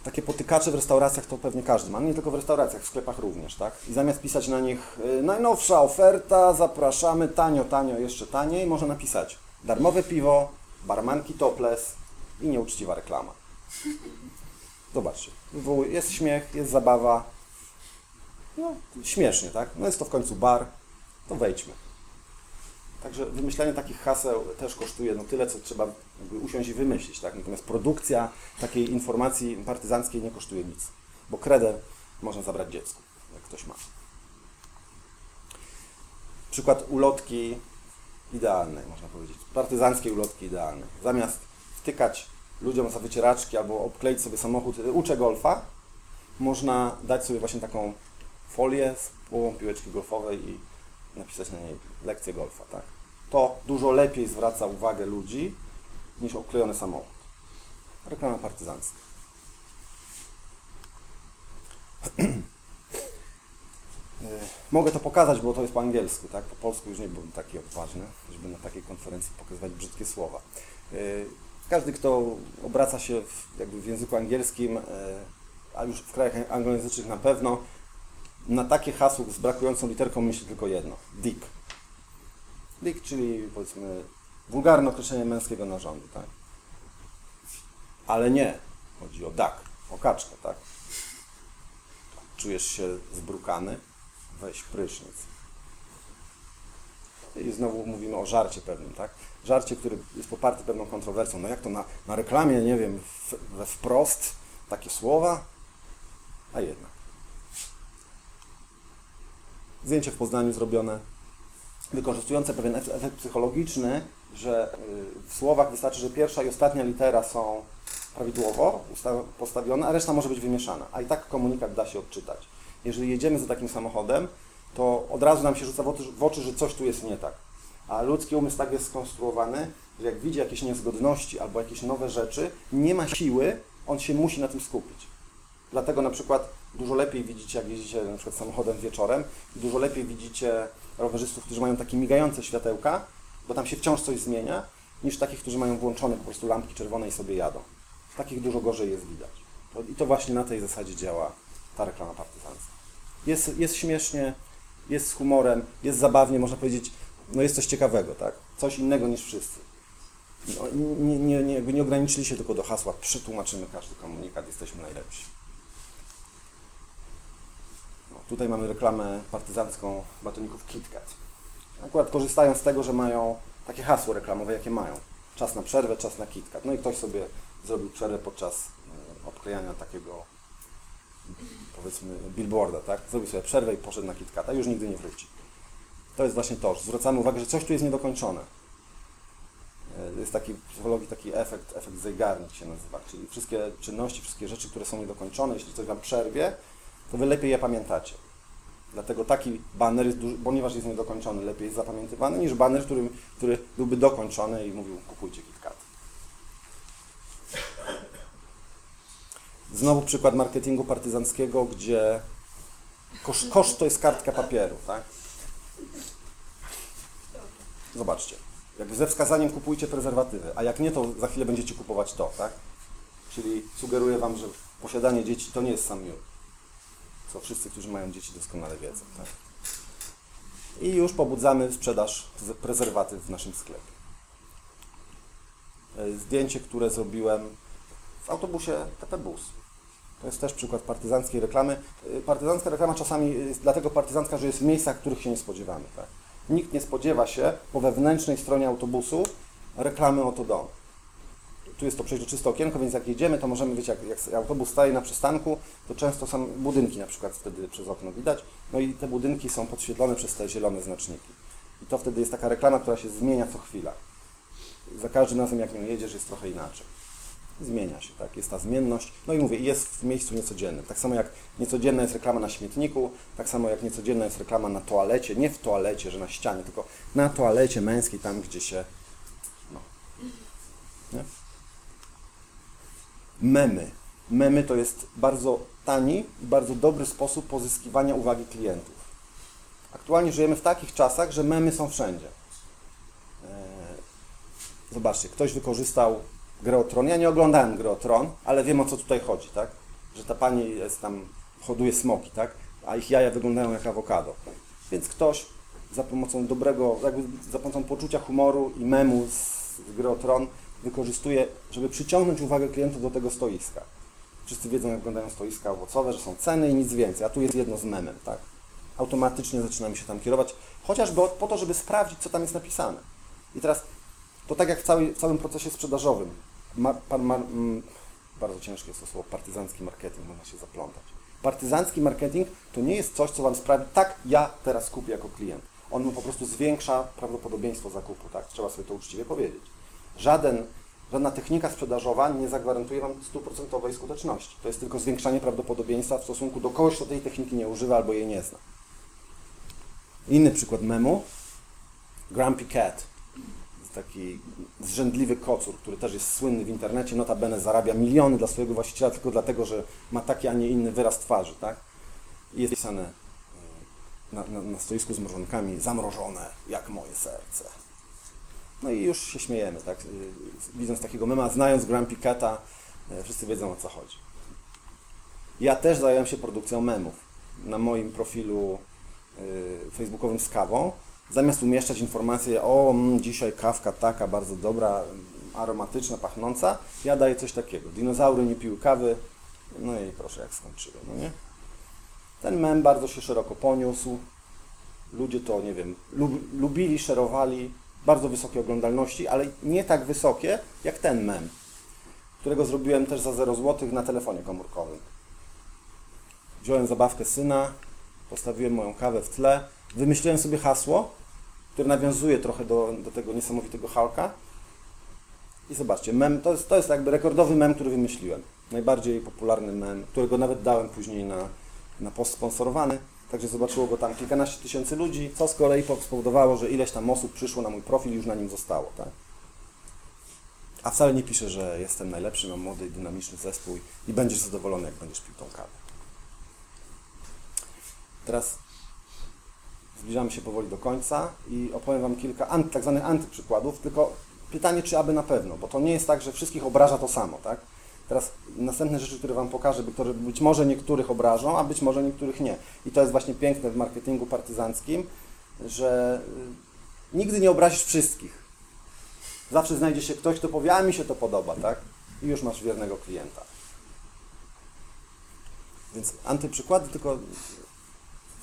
Takie potykacze w restauracjach to pewnie każdy ma, nie tylko w restauracjach, w sklepach również, tak? I zamiast pisać na nich y, najnowsza oferta, zapraszamy, tanio, tanio, jeszcze taniej, można napisać darmowe piwo, barmanki topless i nieuczciwa reklama. Zobaczcie, jest śmiech, jest zabawa, no śmiesznie, tak? No jest to w końcu bar, to wejdźmy. Także wymyślanie takich haseł też kosztuje no tyle, co trzeba usiąść i wymyślić. Tak? Natomiast produkcja takiej informacji partyzanckiej nie kosztuje nic, bo kredę można zabrać dziecku, jak ktoś ma. Przykład ulotki idealnej, można powiedzieć. Partyzanckiej ulotki idealnej. Zamiast wtykać ludziom za wycieraczki albo obkleić sobie samochód, uczę golfa, można dać sobie właśnie taką folię z połową piłeczki golfowej i napisać na niej lekcję golfa, tak? To dużo lepiej zwraca uwagę ludzi niż oklejony samochód. Reklama partyzancka. *clears throat* Mogę to pokazać, bo to jest po angielsku, tak? Po polsku już nie byłem taki odważny, żeby na takiej konferencji pokazywać brzydkie słowa. Każdy, kto obraca się w, jakby w języku angielskim, a już w krajach anglojęzycznych na pewno, na takie hasło z brakującą literką myśli tylko jedno. Dick. Dick, czyli powiedzmy wulgarne określenie męskiego narządu, tak? Ale nie. Chodzi o duck, o kaczkę, tak? Czujesz się zbrukany? Weź prysznic. I znowu mówimy o żarcie pewnym, tak? Żarcie, który jest poparty pewną kontrowersją. No jak to na, na reklamie, nie wiem, we wprost takie słowa? A jednak. Zdjęcie w Poznaniu zrobione, wykorzystujące pewien efekt psychologiczny, że y, w słowach wystarczy, że pierwsza i ostatnia litera są prawidłowo postawione, a reszta może być wymieszana, a i tak komunikat da się odczytać. Jeżeli jedziemy za takim samochodem, to od razu nam się rzuca w oczy, że coś tu jest nie tak. A ludzki umysł tak jest skonstruowany, że jak widzi jakieś niezgodności albo jakieś nowe rzeczy, nie ma siły, on się musi na tym skupić. Dlatego na przykład dużo lepiej widzicie, jak jeździcie na przykład samochodem wieczorem, dużo lepiej widzicie rowerzystów, którzy mają takie migające światełka, bo tam się wciąż coś zmienia, niż takich, którzy mają włączone po prostu lampki czerwone i sobie jadą. Takich dużo gorzej jest widać. I to właśnie na tej zasadzie działa ta reklama partyzancka. Jest, jest śmiesznie, jest z humorem, jest zabawnie, można powiedzieć, no jest coś ciekawego, tak? Coś innego niż wszyscy. No, nie, nie, nie, nie ograniczyli się tylko do hasła, przetłumaczymy każdy komunikat, jesteśmy najlepsi. No, tutaj mamy reklamę partyzancką batoników KitKat. Akurat korzystają z tego, że mają takie hasło reklamowe, jakie mają. Czas na przerwę, czas na KitKat. No i ktoś sobie zrobił przerwę podczas e, odklejania takiego powiedzmy billboarda, tak? Zrobił sobie przerwę i poszedł na KitKata, już nigdy nie wróci. To jest właśnie to, że zwracamy uwagę, że coś tu jest niedokończone. E, jest taki w psychologii taki efekt, efekt Zeigarnik się nazywa, czyli wszystkie czynności, wszystkie rzeczy, które są niedokończone, jeśli coś Wam przerwie, to Wy lepiej je pamiętacie. Dlatego taki baner, jest duży, ponieważ jest niedokończony, lepiej jest zapamiętywany niż baner, który, który byłby dokończony i mówił kupujcie KitKat. Znowu przykład marketingu partyzanckiego, gdzie koszt, koszt to jest kartka papieru, tak? Zobaczcie. Jak ze wskazaniem kupujcie prezerwatywy, a jak nie, to za chwilę będziecie kupować to, tak? Czyli sugeruję Wam, że posiadanie dzieci to nie jest sam miód. Co wszyscy, którzy mają dzieci doskonale wiedzą, tak? I już pobudzamy sprzedaż prezerwatyw w naszym sklepie. E, zdjęcie, które zrobiłem w autobusie TP Bus. To jest też przykład partyzanckiej reklamy. Y, partyzancka reklama czasami jest dlatego partyzancka, że jest w miejscach, których się nie spodziewamy. Tak? Nikt nie spodziewa się po wewnętrznej stronie autobusu reklamy Oto Dom. Tu jest to przejrzyste okienko, więc jak jedziemy, to możemy wiedzieć, jak, jak autobus staje na przystanku, to często są budynki na przykład wtedy przez okno widać. No i te budynki są podświetlone przez te zielone znaczniki. I to wtedy jest taka reklama, która się zmienia co chwila. za każdym razem jak nią jedziesz jest trochę inaczej. Zmienia się, tak? Jest ta zmienność. No i mówię, jest w miejscu niecodziennym. Tak samo jak niecodzienna jest reklama na śmietniku, tak samo jak niecodzienna jest reklama na toalecie, nie w toalecie, że na ścianie, tylko na toalecie męskiej, tam gdzie się. No. Nie? Memy. Memy to jest bardzo tani i bardzo dobry sposób pozyskiwania uwagi klientów. Aktualnie żyjemy w takich czasach, że memy są wszędzie. Eee, zobaczcie, ktoś wykorzystał grę o Tron. Ja nie oglądałem gry o Tron, ale wiem o co tutaj chodzi, tak? Że ta pani jest tam, hoduje smoki, tak? A ich jaja wyglądają jak awokado. Więc ktoś za pomocą dobrego, za pomocą poczucia humoru i memu z gry o Tron wykorzystuje, żeby przyciągnąć uwagę klientów do tego stoiska. Wszyscy wiedzą, jak wyglądają stoiska owocowe, że są ceny i nic więcej, a tu jest jedno z memem, tak? Automatycznie zaczynamy się tam kierować, chociażby po to, żeby sprawdzić, co tam jest napisane. I teraz to tak jak w, w całym procesie sprzedażowym. Ma, pan, ma, mm, bardzo ciężkie jest to słowo, partyzancki marketing, można się zaplątać. Partyzancki marketing to nie jest coś, co Wam sprawi, tak, ja teraz kupię jako klient. On mu po prostu zwiększa prawdopodobieństwo zakupu, tak? Trzeba sobie to uczciwie powiedzieć. Żaden, żadna technika sprzedażowa nie zagwarantuje Wam stuprocentowej skuteczności. To jest tylko zwiększanie prawdopodobieństwa w stosunku do kogoś, kto tej techniki nie używa albo jej nie zna. Inny przykład memu. Grumpy Cat. Taki zrzędliwy kocur, który też jest słynny w internecie, notabene zarabia miliony dla swojego właściciela tylko dlatego, że ma taki, a nie inny wyraz twarzy, tak? I jest pisane e, na, na, na stoisku z mrożonkami, zamrożone jak moje serce. No i już się śmiejemy, tak? Y, widząc takiego mema, znając Grumpy Cata, y, wszyscy wiedzą o co chodzi. Ja też zająłem się produkcją memów. Na moim profilu facebookowym z kawą, zamiast umieszczać informacje o mm, dzisiaj kawka taka bardzo dobra, aromatyczna, pachnąca, ja daję coś takiego. Dinozaury nie piły kawy, no i proszę jak skończyły, no nie? Ten mem bardzo się szeroko poniósł. Ludzie to, nie wiem, lubili, szerowali, bardzo wysokiej oglądalności, ale nie tak wysokie jak ten mem, którego zrobiłem też za 0 zł na telefonie komórkowym. Wziąłem zabawkę syna, postawiłem moją kawę w tle, wymyśliłem sobie hasło, które nawiązuje trochę do, do tego niesamowitego Halka. I zobaczcie, mem, to jest, to jest jakby rekordowy mem, który wymyśliłem. Najbardziej popularny mem, którego nawet dałem później na, na post sponsorowany. Także zobaczyło go tam kilkanaście tysięcy ludzi, co z kolei spowodowało, że ileś tam osób przyszło na mój profil i już na nim zostało. Tak? A wcale nie piszę, że jestem najlepszy, mam młody dynamiczny zespół i będziesz zadowolony, jak będziesz pił tą kawę. Teraz zbliżamy się powoli do końca i opowiem Wam kilka anty, tak zwanych antyprzykładów, tylko pytanie, czy aby na pewno, bo to nie jest tak, że wszystkich obraża to samo, tak? Teraz następne rzeczy, które Wam pokażę, które być może niektórych obrażą, a być może niektórych nie. I to jest właśnie piękne w marketingu partyzanckim, że y, nigdy nie obrazisz wszystkich. Zawsze znajdzie się ktoś, kto powie, a mi się to podoba, tak? I już masz wiernego klienta. Więc antyprzykłady, tylko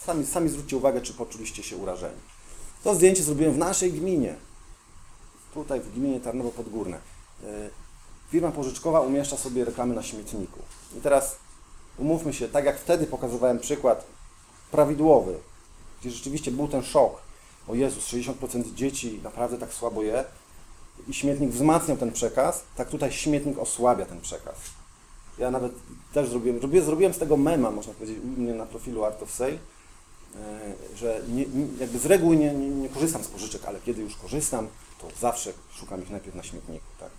sami, sami zwróćcie uwagę, czy poczuliście się urażeni. To zdjęcie zrobiłem w naszej gminie. Tutaj w gminie Tarnowo Podgórne. Y, firma pożyczkowa umieszcza sobie reklamy na śmietniku. I teraz umówmy się, tak jak wtedy pokazywałem przykład prawidłowy, gdzie rzeczywiście był ten szok. O Jezus, 60% dzieci naprawdę tak słabo je i śmietnik wzmacniał ten przekaz, tak tutaj śmietnik osłabia ten przekaz. Ja nawet też zrobiłem, zrobiłem, zrobiłem z tego mema, można powiedzieć, u mnie na profilu Art of Sale, e, że nie, jakby z reguły nie, nie, nie korzystam z pożyczek, ale kiedy już korzystam, to zawsze szukam ich najpierw na śmietniku. Tak?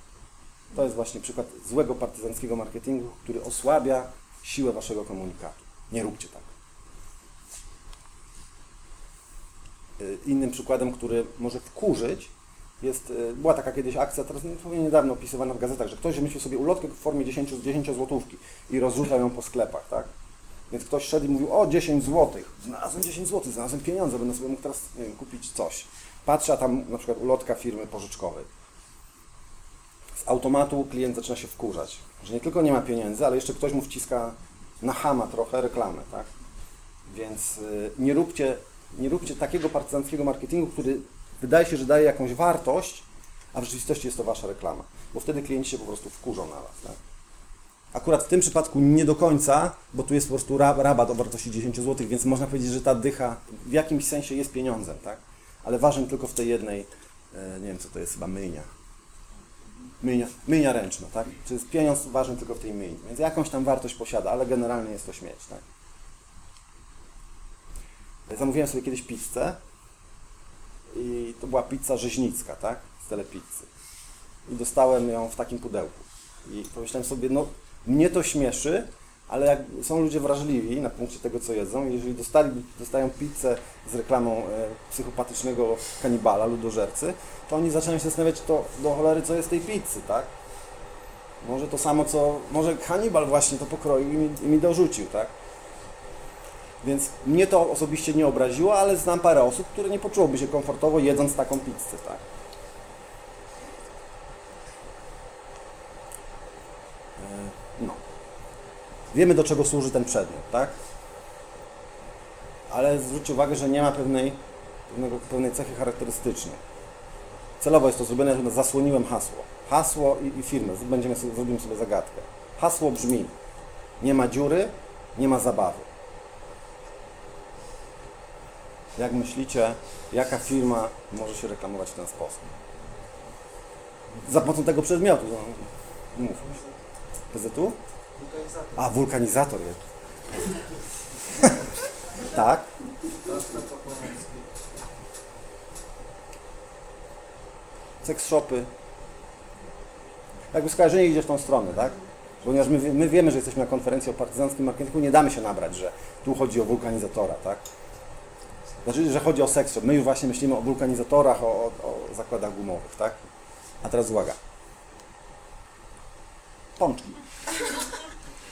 To jest właśnie przykład złego partyzanckiego marketingu, który osłabia siłę waszego komunikatu. Nie róbcie tak. Y, innym przykładem, który może wkurzyć, jest, y, była taka kiedyś akcja, teraz niedawno opisywana w gazetach, że ktoś wymyślił sobie ulotkę w formie 10, 10 złotówki i rozrzucał ją po sklepach, tak? Więc ktoś szedł i mówił, o 10 złotych, znalazłem 10 złotych, znalazłem pieniądze, będę sobie mógł teraz wiem, kupić coś. Patrzę, a tam na przykład ulotka firmy pożyczkowej z automatu klient zaczyna się wkurzać, że nie tylko nie ma pieniędzy, ale jeszcze ktoś mu wciska na hama trochę reklamę, tak? Więc y, nie róbcie, nie róbcie takiego partyzanckiego marketingu, który wydaje się, że daje jakąś wartość, a w rzeczywistości jest to wasza reklama, bo wtedy klienci się po prostu wkurzą na was, tak? Akurat w tym przypadku nie do końca, bo tu jest po prostu rabat o wartości 10 zł, więc można powiedzieć, że ta dycha w jakimś sensie jest pieniądzem, tak? Ale ważnym tylko w tej jednej, e, nie wiem co to jest, chyba myjnia myjnia, ręczna, tak? Czy jest pieniądz ważny tylko w tej myjni, więc jakąś tam wartość posiada, ale generalnie jest to śmieć, tak? Zamówiłem sobie kiedyś pizzę i to była pizza rzeźnicka, tak? Z telepizzy. I dostałem ją w takim pudełku. I pomyślałem sobie, no mnie to śmieszy, ale jak są ludzie wrażliwi na punkcie tego, co jedzą, jeżeli dostali, dostają pizzę z reklamą e, psychopatycznego kanibala, ludożercy, to oni zaczynają się zastanawiać, to do cholery, co jest tej pizzy, tak? Może to samo, co, może kanibal właśnie to pokroił i mi, i mi dorzucił, tak? Więc mnie to osobiście nie obraziło, ale znam parę osób, które nie poczułoby się komfortowo jedząc taką pizzę, tak? E, no. Wiemy do czego służy ten przedmiot, tak? Ale zwróćcie uwagę, że nie ma pewnej, pewnego, pewnej cechy charakterystycznej. Celowo jest to zrobione, że zasłoniłem hasło. Hasło i, i firmę. Będziemy sobie, zrobimy sobie zagadkę. Hasło brzmi: nie ma dziury, nie ma zabawy. Jak myślicie, jaka firma może się reklamować w ten sposób? Za pomocą tego przedmiotu. No, mów. PZU? A, wulkanizator jest. *laughs* tak. Seks shopy. Jakby skojarzenie idzie w tą stronę, tak? Ponieważ my, my wiemy, że jesteśmy na konferencji o partyzanckim marketingu, nie damy się nabrać, że tu chodzi o wulkanizatora, tak? Znaczy, że chodzi o seks shop. My już właśnie myślimy o wulkanizatorach, o, o, o zakładach gumowych, tak? A teraz uwaga. Pączki.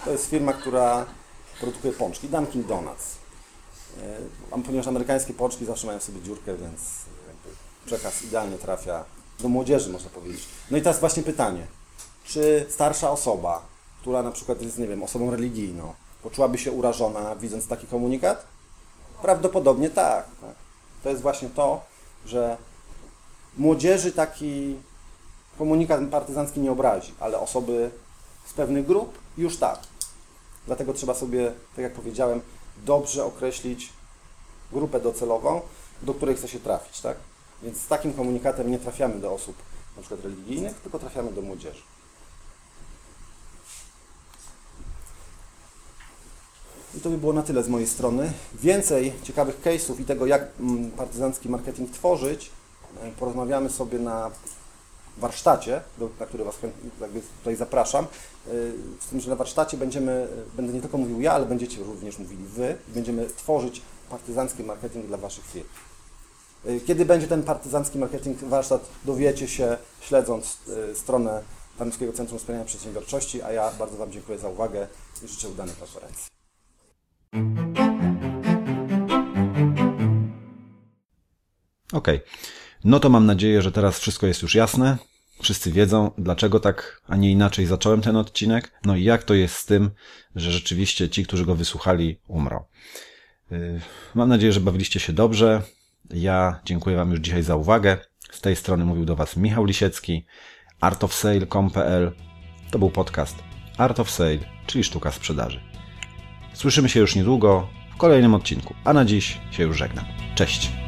To jest firma, która produkuje pączki, Dunkin Donuts. A ponieważ amerykańskie pączki zawsze mają sobie dziurkę, więc przekaz idealnie trafia do młodzieży, można powiedzieć. No i teraz właśnie pytanie. Czy starsza osoba, która na przykład jest, nie wiem, osobą religijną, poczułaby się urażona, widząc taki komunikat? Prawdopodobnie tak. tak. To jest właśnie to, że młodzieży taki komunikat partyzancki nie obrazi, ale osoby z pewnych grup już tak. Dlatego trzeba sobie, tak jak powiedziałem, dobrze określić grupę docelową, do której chce się trafić, tak? Więc z takim komunikatem nie trafiamy do osób na przykład religijnych, tylko trafiamy do młodzieży. I to by było na tyle z mojej strony. Więcej ciekawych case'ów i tego, jak mm, partyzancki marketing tworzyć, e, porozmawiamy sobie na warsztacie, na który Was tutaj zapraszam. Z tym, że na warsztacie będziemy, będę nie tylko mówił ja, ale będziecie również mówili Wy i będziemy tworzyć partyzancki marketing dla Waszych firm. Kiedy będzie ten partyzancki marketing warsztat, dowiecie się śledząc stronę Tarnowskiego Centrum Wspierania Przedsiębiorczości, a ja bardzo Wam dziękuję za uwagę i życzę udanej konferencji. Okej. No to mam nadzieję, że teraz wszystko jest już jasne. Wszyscy wiedzą, dlaczego tak, a nie inaczej zacząłem ten odcinek. No i jak to jest z tym, że rzeczywiście ci, którzy go wysłuchali, umrą. Yy, mam nadzieję, że bawiliście się dobrze. Ja dziękuję Wam już dzisiaj za uwagę. Z tej strony mówił do Was Michał Lisiecki, artofsale.com.pl. To był podcast Art of Sale, czyli sztuka sprzedaży. Słyszymy się już niedługo w kolejnym odcinku, a na dziś się już żegnam. Cześć!